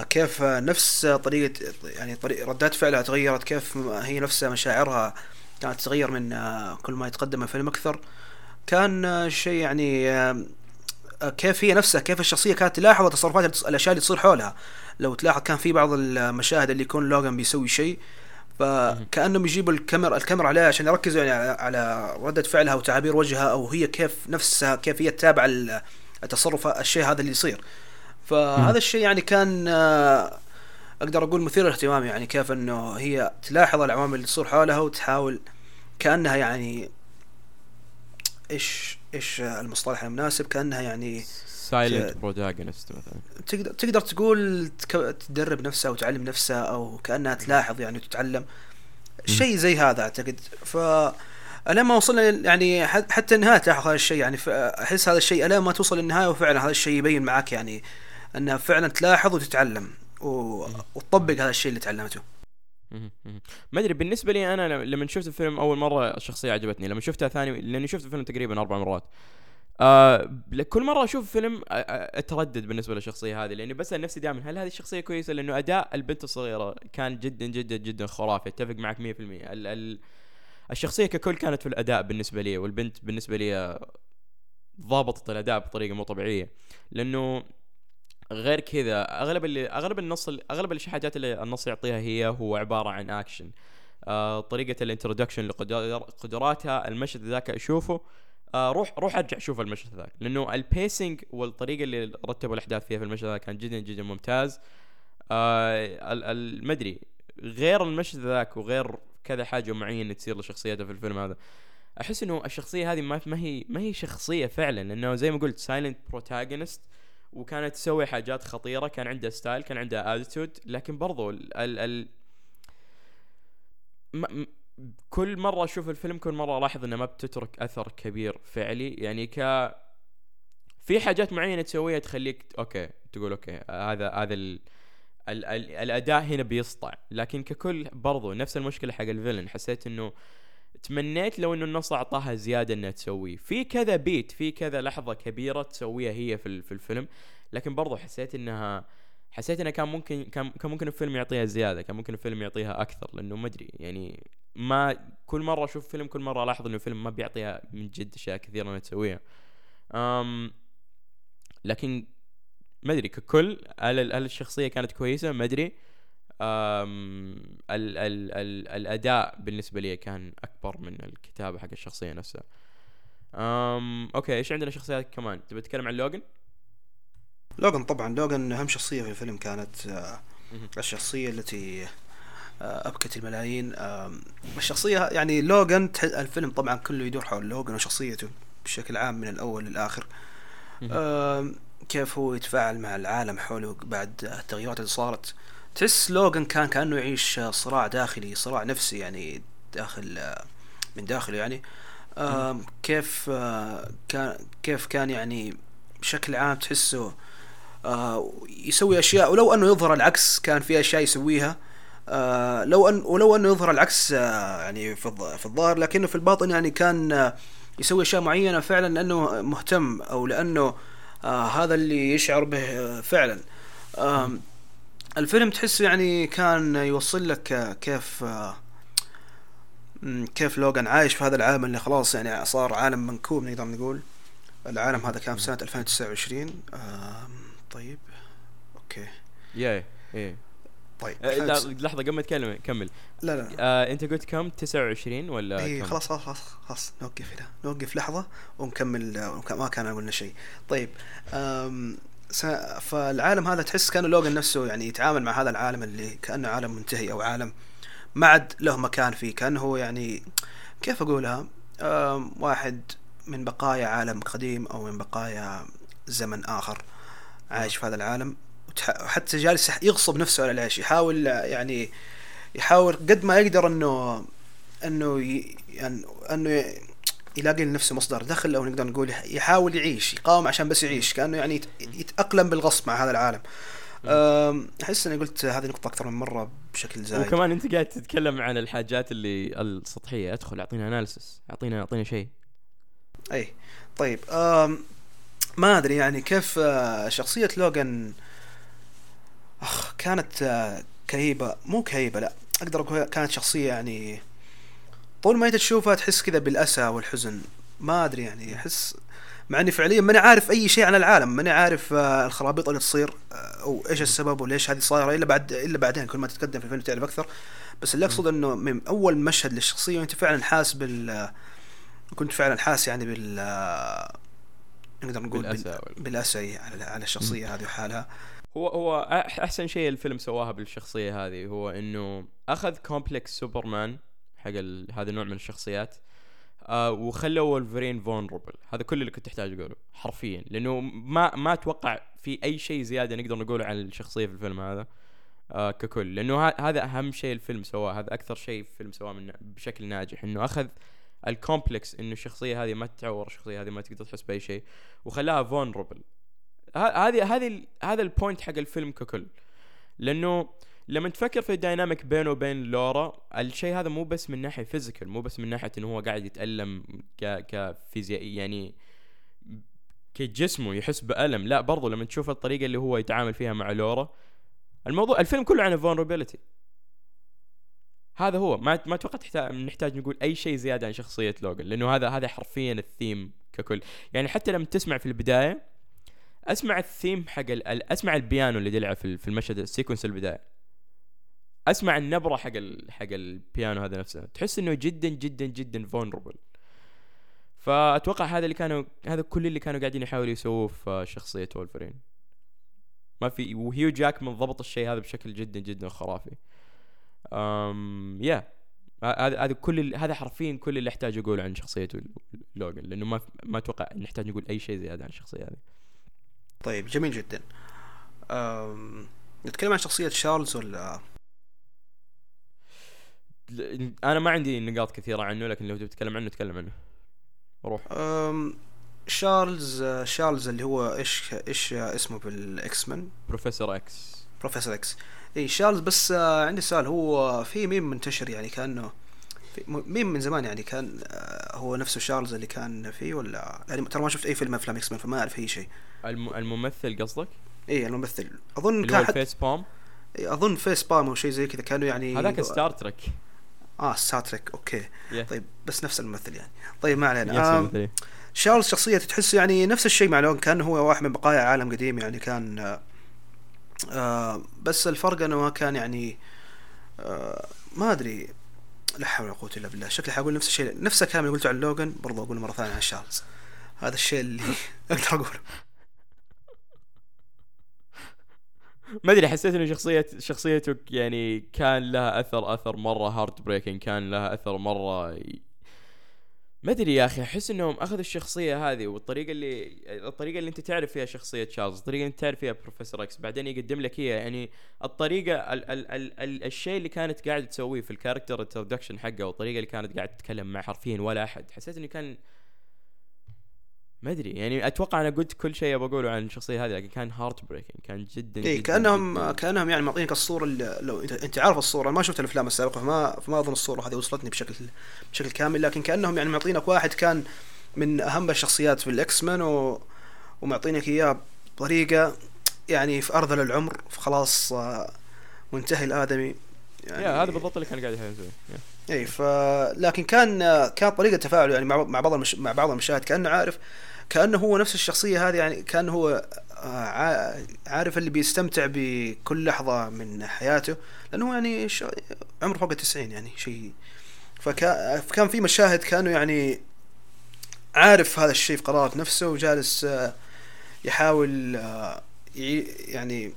كيف آه، نفس طريقة يعني طريقة ردات فعلها تغيرت كيف هي نفسها مشاعرها كانت تتغير من آه، كل ما يتقدم الفيلم أكثر. كان آه، شيء يعني كيف هي نفسها كيف الشخصية كانت تلاحظ تصرفات الأشياء اللي تصير حولها. لو تلاحظ كان في بعض المشاهد اللي يكون لوغان بيسوي شيء فكأنهم يجيبوا الكاميرا الكاميرا عليها عشان يركزوا يعني على ردة فعلها وتعابير وجهها أو هي كيف نفسها كيف هي تتابع التصرف الشيء هذا اللي يصير. فهذا الشيء يعني كان آه، أقدر أقول مثير للاهتمام يعني كيف إنه هي تلاحظ العوامل اللي تصير حولها وتحاول كأنها يعني إيش إيش المصطلح المناسب كأنها يعني silent protagonist مثلا. تقدر تقدر تقول تدرب نفسها وتعلم نفسها أو كأنها تلاحظ يعني وتتعلم. شيء زي هذا أعتقد. ف لما وصلنا يعني حتى النهاية تلاحظ هذا الشيء يعني أحس هذا الشيء الين ما توصل للنهاية وفعلا هذا الشيء يبين معك يعني أنها فعلا تلاحظ وتتعلم وتطبق هذا الشيء اللي تعلمته. ما أدري بالنسبة لي أنا لما شفت الفيلم أول مرة الشخصية عجبتني لما شفتها ثاني لأني شفت الفيلم تقريبا أربع مرات. آه كل مرة أشوف فيلم أتردد بالنسبة للشخصية هذه لأني بسال نفسي دائما هل هذه الشخصية كويسة؟ لأنه أداء البنت الصغيرة كان جدا جدا جدا خرافي أتفق معك 100% ال ال الشخصية ككل كانت في الأداء بالنسبة لي والبنت بالنسبة لي ضابطت الأداء بطريقة مو طبيعية. لأنه غير كذا. أغلب اللي أغلب النص أغلب الحاجات اللي النص يعطيها هي هو عبارة عن اكشن آه طريقة ال introduction لقدراتها المشهد ذاك أشوفه. آه روح روح أرجع شوف المشهد ذاك لأنه ال pacing والطريقة اللي رتبوا الأحداث فيها في المشهد ذاك كان جدا جدا ممتاز. آه ما أدري غير المشهد ذاك وغير كذا حاجة معينة تصير لشخصيته في الفيلم هذا أحس إنه الشخصية هذه ما ما هي ما هي شخصية فعلا لأنه زي ما قلت silent protagonist وكانت تسوي حاجات خطيرة كان عندها style كان عندها attitude لكن برضو ال ال, ال م كل مرة أشوف الفيلم كل مرة ألاحظ إنه ما بتترك أثر كبير فعلي. يعني ك في حاجات معينة تسويها تخليك okay تقول okay هذا هذا ال... ال... ال... الأداء هنا بيسطع. لكن ككل برضو نفس المشكلة حق ال villain حسيت إنه تمنيت لو إنه النص أعطاها زيادة إنها تسويه. في كذا beat في كذا لحظة كبيرة تسويها هي في في الفيلم لكن برضو حسيت إنها حسيت إنه كان ممكن كان كان ممكن الفيلم يعطيها زيادة كان ممكن الفيلم يعطيها أكثر لأنه ما أدري يعني ما كل مرة أشوف فيلم كل مرة ألاحظ إنه الفيلم ما بيعطيها من جد أشياء كثيرة إنها تسويها. أم لكن ما أدري ككل هل هل الشخصية كانت كويسة؟ ما أدري. ال ال ال الأداء بالنسبة لي كان أكبر من الكتابة حق الشخصية نفسها. أم okay إيش عندنا شخصيات كمان؟ تبي تتكلم عن لوجن لوجن طبعا. لوجن أهم شخصية في الفيلم كانت آه، الشخصية التي آه، أبكت الملايين. الشخصية يعني لوجن الفيلم طبعا كله يدور حول لوجن وشخصيته بشكل عام من الأول للآخر. كيف هو يتفاعل مع العالم حوله بعد التغيرات اللي صارت. تحس لوغان كان كأنه يعيش صراع داخلي صراع نفسي يعني داخل من داخله يعني. كيف كان كيف كان يعني بشكل عام تحسه يسوي أشياء. ولو أنه يظهر العكس كان في أشياء يسويها. لو أن ولو أنه يظهر العكس يعني في في الظاهر. لكنه في الباطن يعني كان يسوي أشياء معينة فعلا لأنه مهتم أو لأنه هذا اللي يشعر به فعلا. الفيلم تحس يعني كان يوصل لك كيف كيف لوغان عايش في هذا العالم اللي خلاص يعني صار عالم منكوب نقدر نقول. العالم هذا كان في سنة 2029 طيب okay. يا إيه طيب آه لحظة قبل ما تكلم كمل. لا لا آه أنت قلت كم؟ 29 ولا اي خلاص خلاص خلاص خلاص. نوقف هنا. نوقف لحظة ونكمل ما كان قلنا شيء. طيب فالعالم هذا تحس كان لوجن نفسه يعني يتعامل مع هذا العالم اللي كأنه عالم منتهي أو عالم ما عاد له مكان فيه كأنه هو يعني كيف أقولها؟ واحد من بقايا عالم قديم أو من بقايا زمن آخر عايش في هذا العالم وحتى جالس يغصب نفسه على العيش يحاول يعني يحاول قد ما يقدر إنه إنه يعني إنه يلاقي لنفسه مصدر دخل أو نقدر نقول يحاول يعيش يقاوم عشان بس يعيش كأنه يعني يتأقلم بالغصب مع هذا العالم. أحس إني قلت هذه نقطة أكثر من مرة بشكل زايد. وكمان أنت قاعد تتكلم عن الحاجات اللي السطحية ادخل أعطينا اناليسس أعطينا أعطينا شيء. أي طيب ما أدري يعني كيف آه، شخصية لوغان أخ كانت آه، كئيبة مو كئيبة لا أقدر أقول كانت شخصية يعني طول ما انت تشوفها تحس كذا بالأسى والحزن. ما أدري يعني أحس مع إني فعليا ماني عارف أي شيء عن العالم ماني عارف آه، الخرابيط اللي تصير آه، أو إيش السبب وليش هذه صايرة إلا بعد إلا بعدين كل ما تتقدم في الفيلم تعرف أكثر. بس اللي اقصد إنه من أول مشهد للشخصية وأنت فعلا حاس بال آه، كنت فعلا حاس يعني بال آه، نقدر نقول بالأسى بال- وال- بالأسى على على الشخصية هذه وحالها. هو هو أحسن شيء الفيلم سواها بالشخصية هذه هو إنه أخذ complex سوبرمان حق هذا النوع من الشخصيات. آه وخلوا وولفرين vulnerable هذا كل اللي كنت احتاج أقوله حرفيا. لأنه ما ما أتوقع في أي شيء زيادة نقدر نقوله عن الشخصية في الفيلم هذا آه ككل. لأنه هذا أهم شيء الفيلم سواه. هذا أكثر شيء الفيلم سواه من بشكل ناجح. إنه أخذ ال complex إنه الشخصية هذه ما تتعور الشخصية هذه ما تقدر تحس بأي شيء وخلاها vulnerable هذه هذه هذا ال point حق الفيلم ككل. لأنه لما تفكر في ال dynamic بينه وبين لورا الشيء هذا مو بس من ناحية physical مو بس من ناحية إنه هو قاعد يتألم ك كفيزيائي يعني كجسمه يحس بألم. لا برضو لما تشوف الطريقة اللي هو يتعامل فيها مع لورا. الموضوع الفيلم كله عن ال vulnerability هذا هو. ما ما أتوقع نحتاج نقول أي شيء زيادة عن شخصية لوجان لأنه هذا هذا حرفيا الثيم ككل. يعني حتى لما تسمع في البداية أسمع الثيم حق أسمع البيانو اللي ال- في المشهد ال sequence البداية. أسمع النبرة حق ال... حق البيانو هذا نفسه. تحس إنه جدا جدا جدا vulnerable فأتوقع هذا اللي كانوا هذا كل اللي كانوا قاعدين يحاولوا يسووه في شخصية وولفرين ما في وهيو جاكمان ضبط الشيء هذا بشكل جدا جدا خرافي. أم يا هذا هذا كل ال- هذا حرفيا كل اللي أحتاج أقوله عن شخصية لوجان لأنه ما ما أتوقع نحتاج نقول أي شيء زيادة عن الشخصية هذه. طيب جميل جدا. أم... نتكلم عن شخصية شارلز ولا أنا ما عندي نقاط كثيرة عنه لكن لو تتكلم عنه تكلم عنه. روح. أم... شارلز شارلز اللي هو إيش إيش اسمه بالاكس مان بروفيسور إكس. بروفيسور إكس. إي شارلز بس آه، عندي سؤال. هو في ميم منتشر يعني كأنه ميم من زمان يعني كان آه، هو نفسه شارلز اللي كان فيه ولا؟ يعني ترى ما شفت أي فيلم من أفلام إكس مان فما أعرف أي شيء. الم... الممثل قصدك؟ إي الممثل. أظن كان بوم إيه، أظن فيس بام أو شيء زي كذا كانوا يعني هذاك ستار تريك آه ستار تريك أوكي. Yeah. طيب بس نفس الممثل يعني. طيب ما علينا. شارلز شخصية تحس يعني نفس الشيء مع لوجن كان هو واحد من بقايا عالم قديم يعني كان آه آه بس الفرق إنه ما كان يعني آه ما أدري لا حول ولا قوة إلا بالله. شكلي حقول نفس الشيء نفس الكلام اللي قلته عن لوجان برضو أقوله مرة ثانية عن شارلز. هذا الشيء اللي أقدر أقوله. ما أدري حسيت إنه شخصية شخصيته يعني كان لها أثر أثر مرة heartbreaking كان لها أثر مرة ما أدري يا أخي أحس إنهم أخذوا الشخصية هذه والطريقة اللي الطريقة اللي أنت تعرف فيها شخصية تشارلز الطريقة اللي أنت تعرف فيها بروفيسور إكس بعدين يقدم لك هي يعني الطريقة ال ال ال ال الشيء اللي كانت قاعدة تسويه في ال character introduction حقه والطريقة اللي كانت قاعدة تتكلم مع حرفيا ولا أحد حسيت إنه كان ما أدري يعني أتوقع أنا قلت كل شيء بقوله عن الشخصية هذه لكن كان heartbreaking كان جدا اي كأنهم جداً كأنهم يعني معطينك الصورة اللي لو انت أنت عارف الصورة ما شفت الأفلام السابقة فما فما أظن الصورة هذه وصلتني بشكل بشكل كامل لكن كأنهم يعني معطينك واحد كان من أهم الشخصيات في الاكس مان و... ومعطينك إياه بطريقة يعني في أرذل العمر فخلاص آه، منتهي الآدمي يعني يا هذا بالضبط اللي كان قاعد يسويه. اي ف لكن كان كان طريقة تفاعله يعني مع مع بعض المش... مع بعض المشاهد كأنه عارف كأنه هو نفس الشخصية هذه يعني كان هو آه، عارف اللي بيستمتع بكل لحظة من حياته لأنه يعني. عمره فوق التسعين يعني شيء. فكان في مشاهد كانوا يعني عارف هذا الشيء في قرارة نفسه وجالس آه، يحاول آه، يعني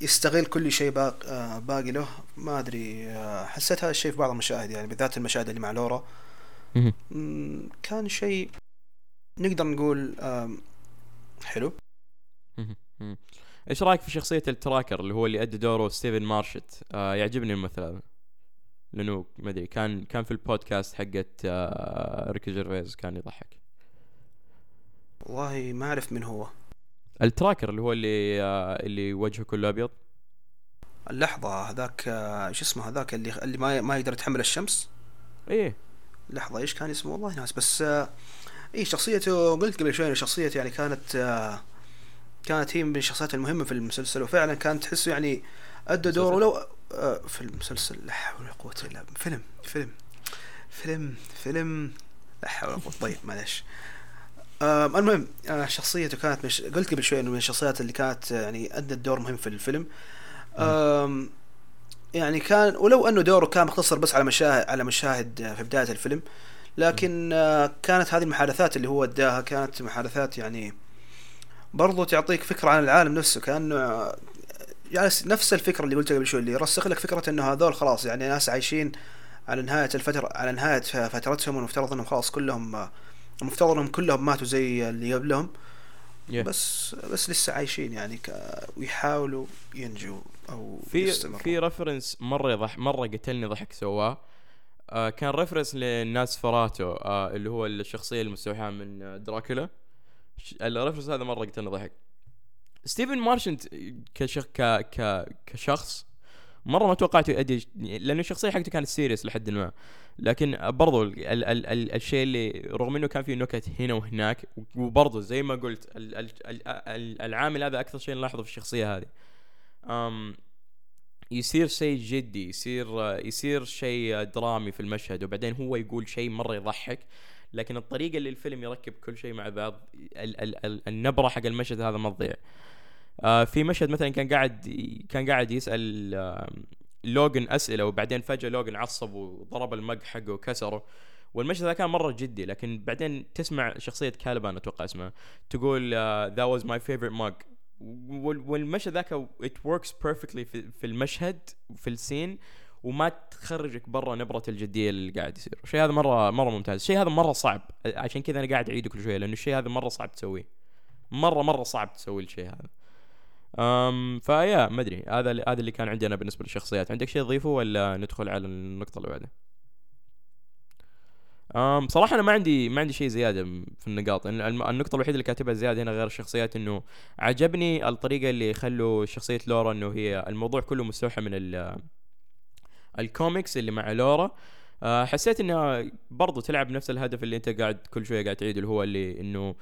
يستغل كل شيء باق باقي له. ما أدري حسيت هذا الشيء في بعض المشاهد يعني بالذات المشاهد اللي مع لورا. كان شيء نقدر نقول حلو. إيش رأيك في شخصية ال tracker اللي هو اللي ادى دوره ستيفن مارشنت آه يعجبني الممثل هذا لأنه ما أدري كان كان في البودكاست حقت آه ريكي جيرفيز كان يضحك. والله ما أعرف من هو. ال tracker اللي هو اللي آه اللي وجهه كله أبيض؟ اللحظة هذاك آه، شو اسمه هذاك اللي اللي ما ما يقدر يتحمل الشمس؟ إيه. لحظة إيش كان اسمه؟ والله ناس بس آه، إي شخصيته قلت قبل شوي شخصيته يعني كانت آه، كانت هي من الشخصيات المهمة في المسلسل وفعلا كانت تحسه يعني أدى دوره ولو آه، في المسلسل لا حول ولا قوة إلا بالله. فيلم فيلم فيلم فيلم. لا حول ولا قوة طيب معلش آه المهم آه شخصيته كانت مش قلت قبل شوي إنه من الشخصيات اللي كانت آه، يعني أدت دور مهم في الفيلم. آه يعني كان ولو أنه دوره كان مختصر بس على مشاهد على مشاهد آه، في بداية الفيلم لكن آه كانت هذه المحادثات اللي هو اداها كانت محادثات يعني برضو تعطيك فكرة عن العالم نفسه كأنه آه، يعني نفس الفكرة اللي قلتها قبل شوي اللي يرسخ لك فكرة إنه هذول خلاص يعني ناس عايشين على نهاية الفترة على نهاية فترتهم والمفترض إنهم خلاص كلهم آه، المفترض إنهم كلهم ماتوا زي اللي قبلهم Yeah. بس بس لسه عايشين يعني ك... ويحاولوا ينجوا أو في يستمروا. في ريفرنس مرة يضح مرة قتلني ضحك سواه آه كان reference لنوسفراتو آه اللي هو الشخصية المستوحاة من آه، دراكولا. ال reference هذا مرة قتلني ضحك. ستيفن مارشنت كشخ ك ك كشخص مرة ما توقعته يؤدي لأنه الشخصية حقته كانت serious لحد ما. لكن برضو ال ال ال ال الشيء اللي رغم إنه كان فيه نكت هنا وهناك وبرضو زي ما قلت ال ال ال ال العامل هذا أكثر شيء نلاحظه في الشخصية هذه. أم يصير شيء جدي يصير يصير شيء درامي في المشهد وبعدين هو يقول شيء مرة يضحك. لكن الطريقة اللي الفيلم يركب كل شيء مع بعض ال ال ال النبرة حق المشهد هذا ما تضيع. آه في مشهد مثلا كان قاعد كان قاعد يسأل آه لوجن أسئلة وبعدين فجأة لوجن عصب وضرب ال mug حقه وكسره. والمشهد ذا كان مرة جدي لكن بعدين تسمع شخصية كالبان أتوقع اسمها تقول was my favorite mug. وال- والمشهد ذاك it works perfectly في, المشهد في السين وما تخرجك برا نبرة الجدية اللي قاعد يصير. الشيء هذا مرة مرة ممتاز. الشيء هذا مرة صعب. عشان كذا أنا قاعد اعيده كل شوية لأنه الشيء هذا مرة صعب تسويه. مرة مرة صعب تسوي الشيء هذا. أم فيا ما أدري. هذا هذا اللي كان عندي أنا بالنسبة للشخصيات. عندك شيء تضيفه ولا ندخل على النقطة اللي بعدها؟ أم صراحة أنا ما عندي ما عندي شيء زيادة م- في النقاط. الن- الم- النقطة الوحيدة اللي كاتبها زيادة هنا غير الشخصيات إنه عجبني الطريقة اللي خلوا شخصية لورا إنه هي الموضوع كله مستوحى من ال الكوميكس اللي مع لورا. أه حسيت إنها برضو تلعب نفس الهدف اللي أنت قاعد كل شوية قاعد تعيد اللي هو اللي إنه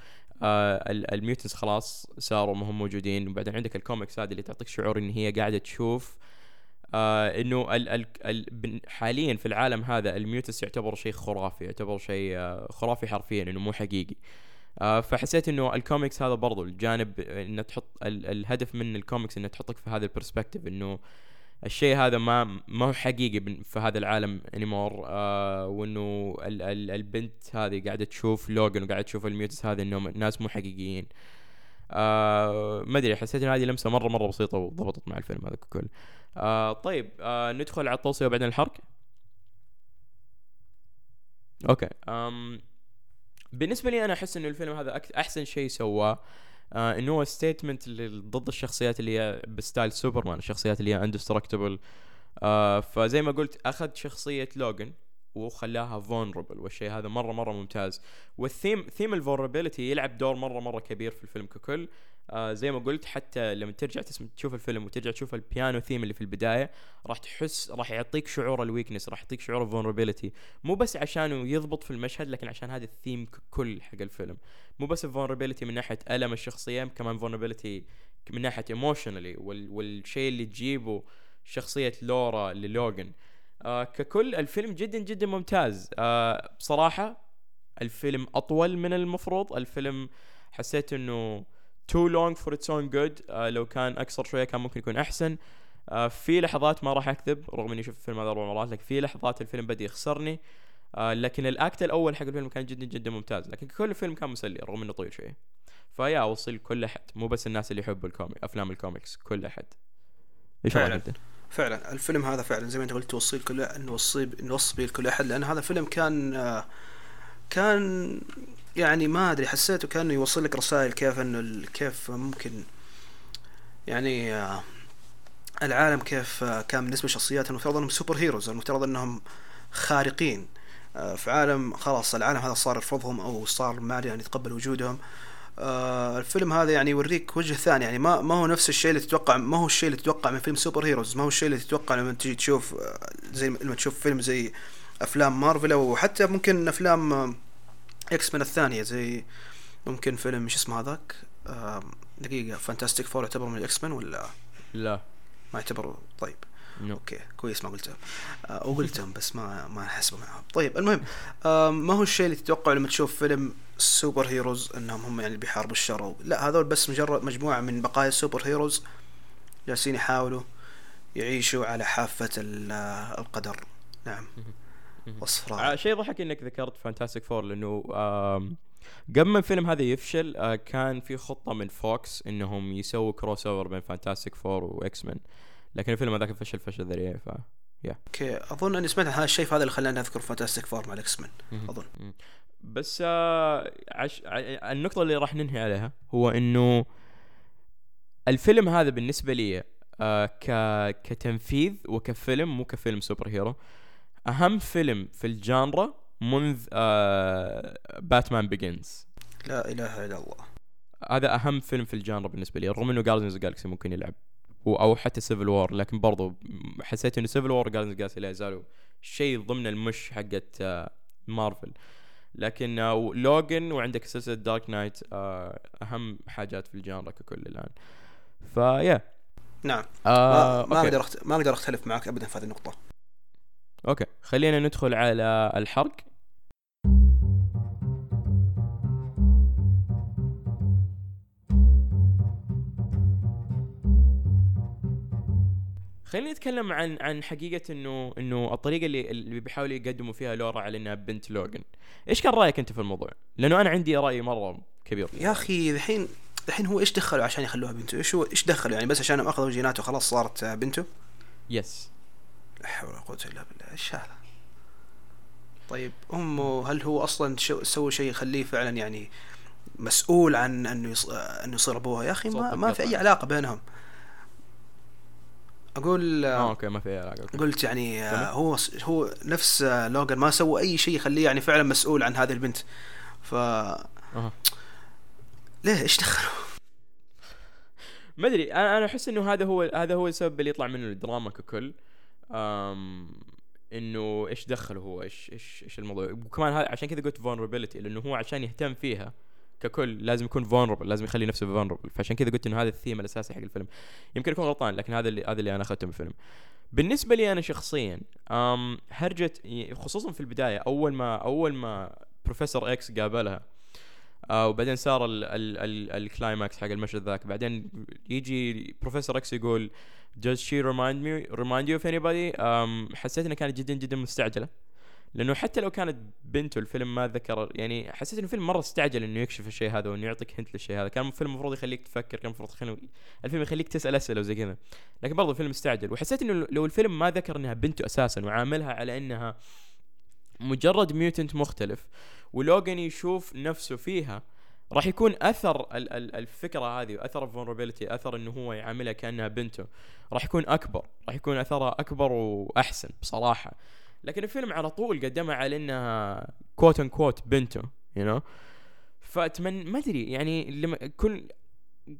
آه ال mutants خلاص صاروا ما هم موجودين. وبعدين عندك الكوميكس هذه اللي تعطيك شعور إن هي قاعدة تشوف آه إنه ال ال ال حاليا في العالم هذا ال mutants يعتبر شيء خرافي يعتبر شيء آه خرافي حرفيا إنه مو حقيقي. آه فحسيت إنه الكوميكس هذا برضو الجانب انه تحط ال الهدف من الكوميكس إنه تحطك في هذا ال perspective إنه الشيء هذا ما ما هو حقيقي في هذا العالم anymore آه وإنه ال ال البنت هذه قاعدة تشوف لوجن وقاعدة تشوف ال mutants هذه إنهم ناس مو حقيقيين. آه ما أدري حسيت ان هذه لمسة مرة مرة بسيطة وضبطت مع الفيلم هذا ككل. آه طيب آه ندخل على التوصية وبعدين الحرق okay um بالنسبة لي أنا أحس إنه الفيلم هذا أحسن شيء سواه آه إنه هو statement ضد الشخصيات اللي هي ب style سوبرمان الشخصيات اللي هي indestructible آه فزي ما قلت أخذ شخصية لوجن وخلاها vulnerable والشيء هذا مرة مرة ممتاز. وال theme theme ال vulnerability يلعب دور مرة مرة كبير في الفيلم ككل. آه زي ما قلت حتى لما ترجع تسمع تشوف الفيلم وترجع تشوف ال piano theme اللي في البداية راح تحس راح يعطيك شعور ال weakness راح يعطيك شعور ال vulnerability مو بس عشانه يضبط في المشهد لكن عشان هذا الثيم ككل حق الفيلم. مو بس ال vulnerability من ناحية ألم الشخصية كمان vulnerability من ناحية emotionally وال والشيء اللي تجيبه شخصية لورا للوجن آه ككل الفيلم جدا جدا ممتاز. آه بصراحة الفيلم أطول من المفروض. الفيلم حسيت إنه long for its own good. آه لو كان أقصر شوية كان ممكن يكون أحسن. آه في لحظات ما راح أكذب رغم إني شفت الفيلم هذا أربع مرات لكن في لحظات الفيلم بدأ يخسرني. آه لكن ال act الأول حق الفيلم كان جدا جدا ممتاز لكن كل الفيلم كان مسلي رغم إنه طويل شوية فيا اوصي لكل أحد. مو بس الناس اللي يحبوا ال comic أفلام الكوميكس كل أحد. إيش. رايك أنت؟ فعلا. الفيلم هذا فعلا زي ما أنت قلت توصي لكل نوصي نوصي به لكل أحد لأن هذا الفيلم كان آه، كان يعني ما أدري حسيته كأنه يوصل لك رسائل كيف إنه كيف ممكن يعني آه، العالم كيف آه، كان بالنسبة لشخصيات المفترض إنهم superheroes المفترض إنهم خارقين. آه، في عالم خلاص العالم هذا صار يرفضهم أو صار ما يعني يتقبل وجودهم. الفيلم هذا يعني يوريك وجه ثاني. يعني ما ما هو نفس الشيء اللي تتوقع ما هو الشيء اللي تتوقع من فيلم superheroes. ما هو الشيء اللي تتوقع لما تجي تشوف زي لما تشوف فيلم زي أفلام مارفل أو حتى ممكن أفلام إكس مان الثانية زي ممكن فيلم شو اسمه هذاك؟ دقيقة فانتاستيك فور يعتبر من الاكس مان ولا؟ لا. ما يعتبر طيب. No. Okay كويس ما قلتهم. آه، أو قلتهم بس ما ما احسبه معهم طيب المهم ما هو الشيء اللي تتوقعه لما تشوف فيلم superheroes إنهم هم يعني بيحاربوا الشر؟ لا هذول بس مجرد مجموعة من بقايا ال superheroes جالسين يحاولوا يعيشوا على حافة آه، القدر. نعم. وصف رائع آه، شيء ضحك إنك ذكرت فانتاستيك فور لأنه قبل ما الفيلم هذا يفشل آه، كان في خطة من فوكس إنهم يسووا crossover بين فانتاستيك فور واكس مان لكن الفيلم هذاك فشل فشل ذريع ف okay أظن إني سمعت عن هذا الشيء فهذا اللي خلاني أذكر فانتاستيك فور مع الاكس مان أظن. بس آه عش... النقطة اللي راح ننهي عليها هو إنه الفيلم هذا بالنسبة لي آه ك... كتنفيذ وكفيلم مو كفيلم superhero أهم فيلم في ال genre منذ آه باتمان بيجنز لا إله إلا الله. هذا أهم فيلم في ال genre بالنسبة لي رغم إنه جارديانز جالكسي ممكن يلعب أو حتى سيفيل وور لكن برضو حسيت إنه سيفيل وور وجارديانز جالكسي لا يزالوا شيء ضمن ال mesh حقت آه مارفل لكن آه، لوجن وعندك سلسلة دارك نايت آه، أهم حاجات في ال genre ككل الآن. فيا نعم. آه ما, ما. أقدر. ما أقدر أختلف معك ابدا في هذه النقطة. okay خلينا ندخل على الحرق. خلينا نتكلم عن عن حقيقة إنه إنه الطريقة اللي اللي بيحاولوا يقدموا فيها لورا على إنها بنت لوجن إيش كان رأيك أنت في الموضوع؟ لأنه أنا عندي رأي مرة كبير. يا أخي الحين الحين هو إيش دخلوا عشان يخلوها بنته؟ إيش هو إيش دخلوا يعني بس عشان أخذوا جيناته خلاص صارت بنته؟ yes لا حول ولا قوة إلا بالله إيش هذا؟ طيب أمه هل هو أصلا شو سوى شيء يخليه فعلا يعني مسؤول عن انه يص... انه يصير أبوها يا أخي ما, ما في أي القطع. علاقة بينهم أقول آه okay ما في علاقة okay. قلت يعني آه،. هو هو نفس آه، لوجان ما سوى أي شيء يخليه يعني فعلا مسؤول عن هذه البنت ف. ليه إيش دخلوا؟ ما أدري أنا أنا أحس إنه هذا هو هذا هو السبب اللي يطلع منه الدراما ككل إنه إيش دخله هو؟ إيش إيش إيش الموضوع؟ وكمان هذا عشان كذا قلت vulnerability لأنه هو عشان يهتم فيها ككل لازم يكون vulnerable لازم يخلي نفسه vulnerable. فعشان كذا قلت إنه هذا الثيم الأساسي حق الفيلم. يمكن أكون غلطان لكن هذا اللي هذا اللي أنا أخذته من الفيلم. بالنسبة لي أنا شخصيا Um هرجة خصوصا في البداية أول ما أول ما بروفيسور إكس قابلها آه وبعدين صار ال ال ال ال climax حق المشهد ذاك بعدين يجي بروفيسور إكس يقول does she remind me remind you of anybody? Um, حسيت إنها كانت جدا جدا مستعجلة. لأنه حتى لو كانت بنته الفيلم ما ذكر يعني حسيت إنه الفيلم مرة استعجل إنه يكشف الشيء هذا وإنه يعطيك hint للشيء هذا. كان الفيلم المفروض يخليك تفكر كان المفروض يخلي الفيلم يخليك تسأل أسئلة وزي كذا. لكن برضو الفيلم استعجل. وحسيت إنه لو الفيلم ما ذكر إنها بنته أساسا وعاملها على إنها مجرد mutant مختلف ولوجان يشوف نفسه فيها راح يكون أثر ال- ال- الفكرة هذه واثر ال vulnerability أثر إنه هو يعاملها كأنها بنته. راح يكون أكبر راح يكون أثرها أكبر وأحسن بصراحة. لكن الفيلم على طول قدمها على انها quote unquote بنته you you know? فاتمنى ما أدري يعني لما كل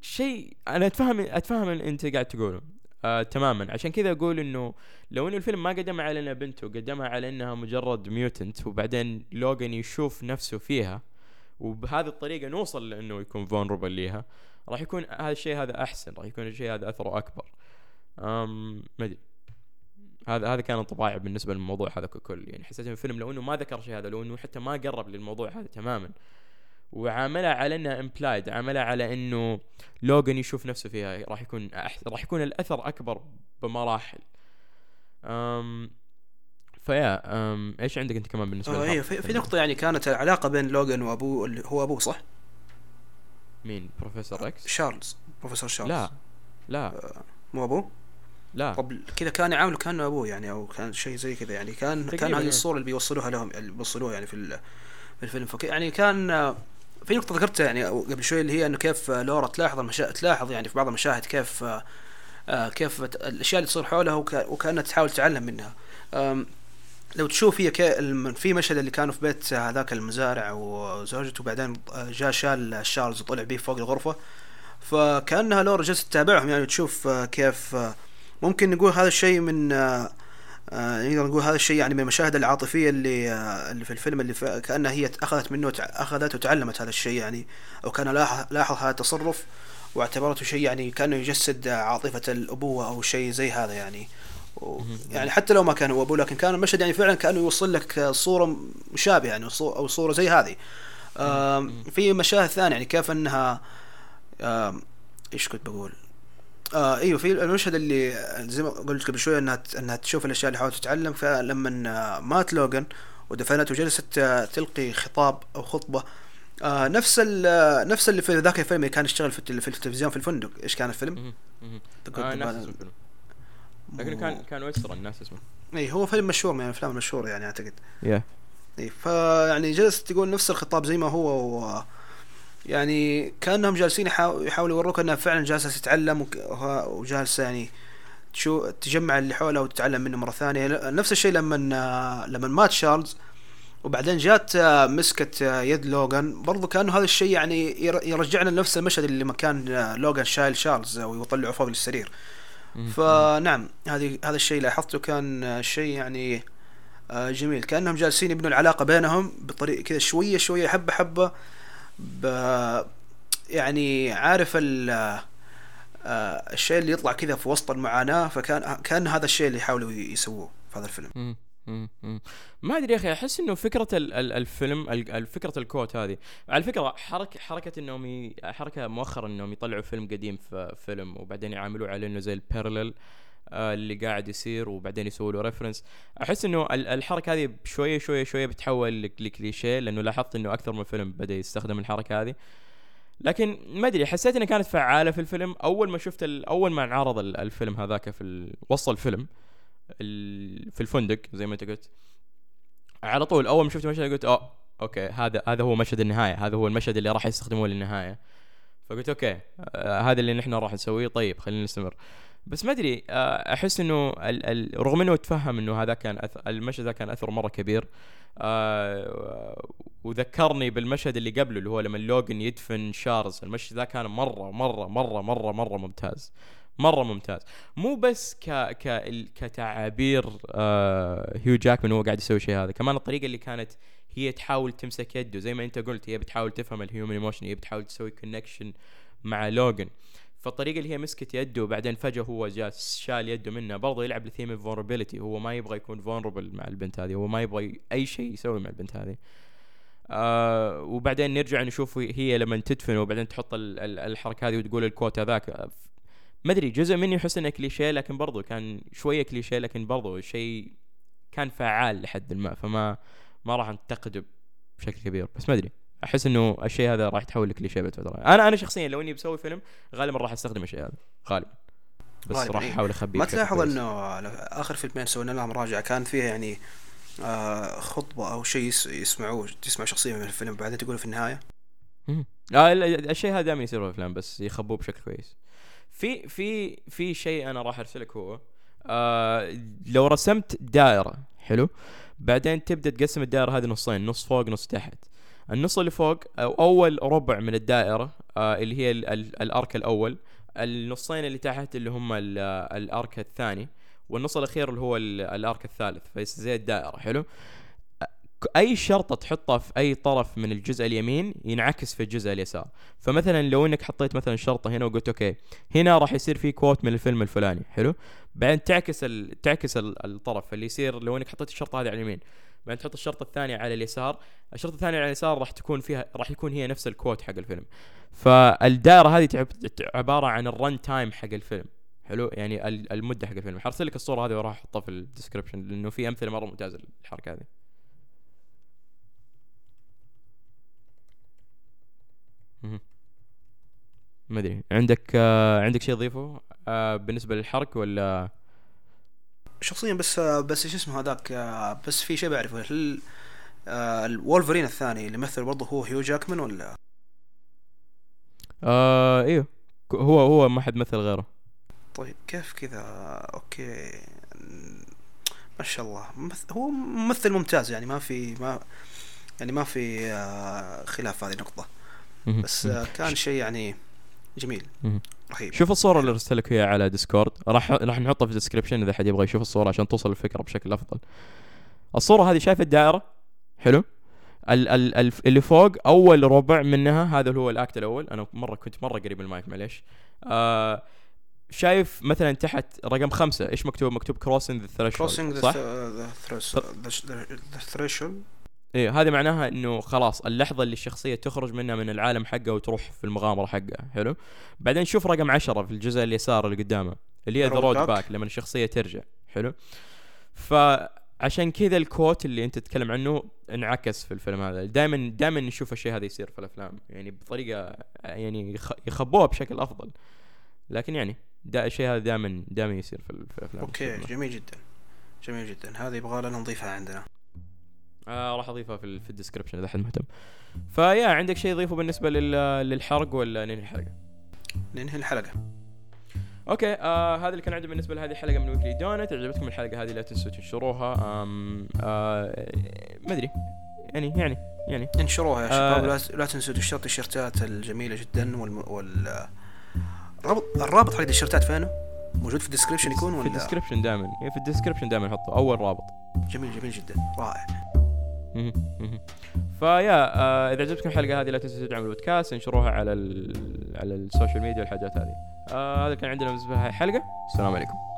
شيء أنا اتفهم أتفهم اللي أنت قاعد تقوله آه تماما. عشان كذا أقول إنه لو إنه الفيلم ما قدمها على انها بنته قدمها على انها مجرد mutant وبعدين لوجان يشوف نفسه فيها وبهذه الطريقة نوصل لأنه يكون vulnerable ليها. راح يكون هذا الشيء هذا أحسن راح يكون الشيء هذا أثره أكبر. Um ما أدري. هذا هذا كان انطباعي بالنسبة للموضوع هذا ككل. يعني حسيت ان الفيلم لو إنه ما ذكر شيء هذا لو إنه حتى ما قرب للموضوع هذا تماما. وعاملها على انها implied عاملها على إنه لوجان يشوف نفسه فيها راح يكون. راح يكون الأثر أكبر بمراحل. أم ف yeah إيش عندك أنت كمان بالنسبة آه للحرب؟ إيه في, في نقطة يعني كانت العلاقة بين لوجان وابوه اللي هو أبوه صح؟ مين بروفيسور X شارلز بروفيسور شارلز لا لا مو أبوه؟ لا طب كذا كان يعامله كانه أبوه يعني أو كان شيء زي كذا يعني كان كان هذه إيه. الصورة اللي بيوصلوها لهم اللي بيوصلوها يعني في ال- في الفيلم فك يعني كان آه، في نقطة ذكرتها يعني قبل شوي اللي هي إنه كيف آه، لورا تلاحظ المشا... تلاحظ يعني في بعض المشاهد كيف آه، آه، كيف الأشياء اللي تصير حولها وك... وكأنها تحاول تتعلم منها لو تشوف هي في مشهد اللي كانوا في بيت هذاك المزارع وزوجته وبعدين آه، جاء شال شارلز وطلع بيه فوق الغرفة. فكأنها لورا جالسة تتابعهم يعني تشوف كيف ممكن نقول هذا الشيء من نقدر نقول هذا الشيء يعني من المشاهد العاطفية اللي اللي في الفيلم اللي كأنها هي أخذت منه اخذت وتعلمت هذا الشيء يعني أو كان لاحظ هذا التصرف واعتبرته شيء يعني كأنه يجسد عاطفة الأبوة أو شيء زي هذا يعني. يعني حتى لو ما كان هو أبوه لكن كان المشهد يعني فعلا كأنه يوصل لك صورة مشابهة يعني أو صورة زي هذه. في مشاهد ثانية يعني كيف أنها إيش كنت بقول؟ آه إيوه في المشهد اللي زي ما قلت قبل شوية إنها إنها تشوف الأشياء اللي حاولت تتعلم فلما مات لوغان ودفنته وجلست آه، تلقي خطاب أو خطبة. آه نفس نفس اللي في ذاك الفيلم اللي كان يشتغل في, التل- في التلفزيون في الفندق. إيش كان الفيلم؟ آه اسمه الفيلم. لكنه كان كان western ناسي اسمه. إي هو فيلم مشهور من الأفلام المشهورة يعني أعتقد. yeah إي فيعني جلس تقول نفس الخطاب زي ما هو و يعني كأنهم جالسين يحاو- يحاولوا يوروك إنها فعلا جالسة تتعلم وجالسة يعني تشو تجمع اللي حولها وتتعلم منه مرة ثانية. نفس الشيء لما لما مات شارلز وبعدين جات مسكت يد لوغان. برضو كأنه هذا الشيء يعني ير- يرجعنا لنفس المشهد اللي لما كان آه، لوغان شايل شارلز ويطلعه فوق السرير. فنعم هذه هذا الشيء لاحظته كان شيء يعني آه، جميل. كأنهم جالسين يبنوا العلاقة بينهم بطريقه كذا شوية شوية حبه حبة. ب يعني عارف آه، الشيء اللي يطلع كذا في وسط المعاناة فكان كأن هذا الشيء اللي يحاولوا يسووه في هذا الفيلم. ما أدري يا أخي أحس إنه فكرة ال- ال- الفيلم ال- ال- فكرة الكوت هذه. على فكرة حركه حركة إنهم. حركة مؤخرا إنهم يطلعوا فيلم قديم في فيلم وبعدين يعاملوه على إنه زي البارلل آه اللي قاعد يصير وبعدين يسووا له ريفرنس أحس إنه ال- الحركة هذه شوية شوية شوية بتحول لك- لكليشيه لأنه لاحظت إنه أكثر من فيلم بدأ يستخدم الحركة هذه. لكن ما أدري حسيت إنها كانت فعالة في الفيلم. أول ما شفت أول ما انعرض ال- الفيلم هذاك في وسط الفيلم ال- في الفندق زي ما انت قلت. على طول أول ما شفت المشهد قلت آه okay هذا هذا هو مشهد النهاية هذا هو المشهد اللي راح يستخدموه للنهاية. فقلت okay آه هذا اللي نحن راح نسويه طيب خلينا نستمر. بس ما أدري آه أحس إنه ال ال رغم إنه تفهم إنه هذا كان. المشهد ذا كان أثره مرة كبير آه وذكرني بالمشهد اللي قبله اللي هو لما لوجن يدفن شارلز المشهد ذا كان مرة مرة مرة مرة مرة ممتاز. مرة ممتاز. مو بس ك ك كتعابير آه هيو جاكمان وهو قاعد يسوي شيء هذا كمان الطريقة اللي كانت هي تحاول تمسك يده زي ما انت قلت هي بتحاول تفهم ال human emotion هي بتحاول تسوي connection مع لوجن فالطريقة اللي هي مسكت يده وبعدين فجأة هو جاء شال يده منه برضه يلعب ل theme ال vulnerability هو ما يبغى يكون vulnerable مع البنت هذه هو ما يبغى أي شيء يسوي مع البنت هذه. آه وبعدين نرجع نشوف هي لما تدفن وبعدين تحط ال- ال- الحركة هذه وتقول الكوت هذاك. ما أدري جزء مني يحس إنه كليشيه لكن برضو كان شوية كليشيه لكن برضو شيء كان فعال لحد ما فما ما راح أنتقده بشكل كبير بس ما أدري أحس إنه الشيء هذا راح يتحول لكليشيه بعد فتره أنا أنا شخصيا لو إني بسوي فيلم غالبا راح أستخدم الشيء هذا غالبا بس غالباً، راح إيه. أحاول أخبيه ما تلاحظ. إنه آخر فيلمين سوينا لها مراجعه كان فيها يعني آه خطبة أو شيء يس- يسمعوه تسمع شخصية من الفيلم بعدين تقوله في النهاية مم. آه ال- ال- الشيء هذا دائما يصير في الأفلام بس يخبوه بشكل كويس في في في شيء أنا راح أرسلك هو. آه لو رسمت دائرة حلو. بعدين تبدأ تقسم الدائرة هذه نصين نص فوق نص تحت. النص اللي فوق أو أول ربع من الدائرة آه اللي هي ال ال الأرك الأول. النصين اللي تحت اللي هم ال- ال arc الثاني والنص الأخير اللي هو ال- ال arc الثالث زي الدائرة حلو. أي شرطة تحطها في أي طرف من الجزء اليمين ينعكس في الجزء اليسار. فمثلا لو إنك حطيت مثلا شرطة هنا وقلت okay هنا راح يصير في quote من الفيلم الفلاني حلو؟ بعدين تعكس ال... تعكس ال... الطرف اللي يصير لو إنك حطيت الشرطة هذه على اليمين. بعدين تحط الشرطة الثانية على اليسار الشرطة الثانية على اليسار راح تكون فيها راح يكون هي نفس ال quote حق الفيلم. فالدائرة هذه تعب... عبارة عن ال runtime حق الفيلم حلو؟ يعني ال- المدة حق الفيلم. حرسل لك الصورة هذه وراح أحطها في ال description لأنه في أمثلة مرة ممتازة للحركة هذه. ما أدري. عندك آه عندك شيء تضيفه؟ آه بالنسبة للحرق ولا؟ شخصيا بس آه بس شو اسمه هذاك آه بس في شيء بعرفه. هل آه الولفرين الثاني اللي مثل برضه هو هيو جاكمان ولا؟ آه أيوه هو هو ما حد مثل غيره. طيب كيف كذا؟ okay. ما شاء الله. هو ممثل ممتاز يعني ما في ما يعني ما في خلاف هذه النقطة. مهم. بس كان شيء يعني جميل. رهيب. شوف الصورة اللي ارسلت لك اياها على Discord. راح راح نحطها في ال description إذا حد يبغى يشوف الصورة عشان توصل الفكرة بشكل أفضل. الصورة هذه شايف الدائرة؟ حلو. ال ال ال اللي فوق أول ربع منها هذا هو ال act الأول. أنا مرة كنت مرة قريب المايك معليش. آه شايف مثلا تحت رقم خمسة. إيش مكتوب؟ مكتوب crossing the threshold crossing؟ the threshold إيه هذه معناها إنه خلاص اللحظة اللي الشخصية تخرج منها من العالم حقه وتروح في المغامرة حقها حلو؟ بعدين شوف رقم عشرة في الجزء اليسار اللي قدامه اللي هي the road. back لما الشخصية ترجع حلو؟ فعشان كذا ال quote اللي أنت تتكلم عنه انعكس في الفيلم هذا. دائما دائما نشوف الشيء هذا يصير في الأفلام يعني بطريقة يعني يخ- يخبوها بشكل أفضل. لكن يعني دا الشيء هذا دائما دائما يصير في, ال- في الأفلام. okay. جميل جدا جميل جدا. هذه يبغى لنا نضيفها عندنا. آه راح أضيفها في, في ال description إذا حد مهتم. ف yeah عندك شيء تضيفه بالنسبة لل للحرق ولا ننهي الحلقة؟ ننهي الحلقة. okay آه هذا اللي كان عندي بالنسبة لهذه الحلقة من Weekly Donut. عجبتكم الحلقة هذه لا تنسوا تنشروها. آم آه ما أدري. يعني يعني يعني. انشروها يا آه. شباب لا, لا تنسوا تشتروا التيشيرتات الجميلة جدا وال, وال... الرابط الرابط حق التيشيرتات فينه؟ موجود في ال description يكون في ولا؟ ال description دائما. في ال description دائما حطه أول رابط. جميل جميل جدا. رائع. ف yeah آه إذا عجبتكم الحلقة هذه لا تنسوا تدعموا البودكاست انشروها على ال على ال social media والحاجات هذه. آه هذا كان عندنا بالنسبة لهذه الحلقة السلام عليكم.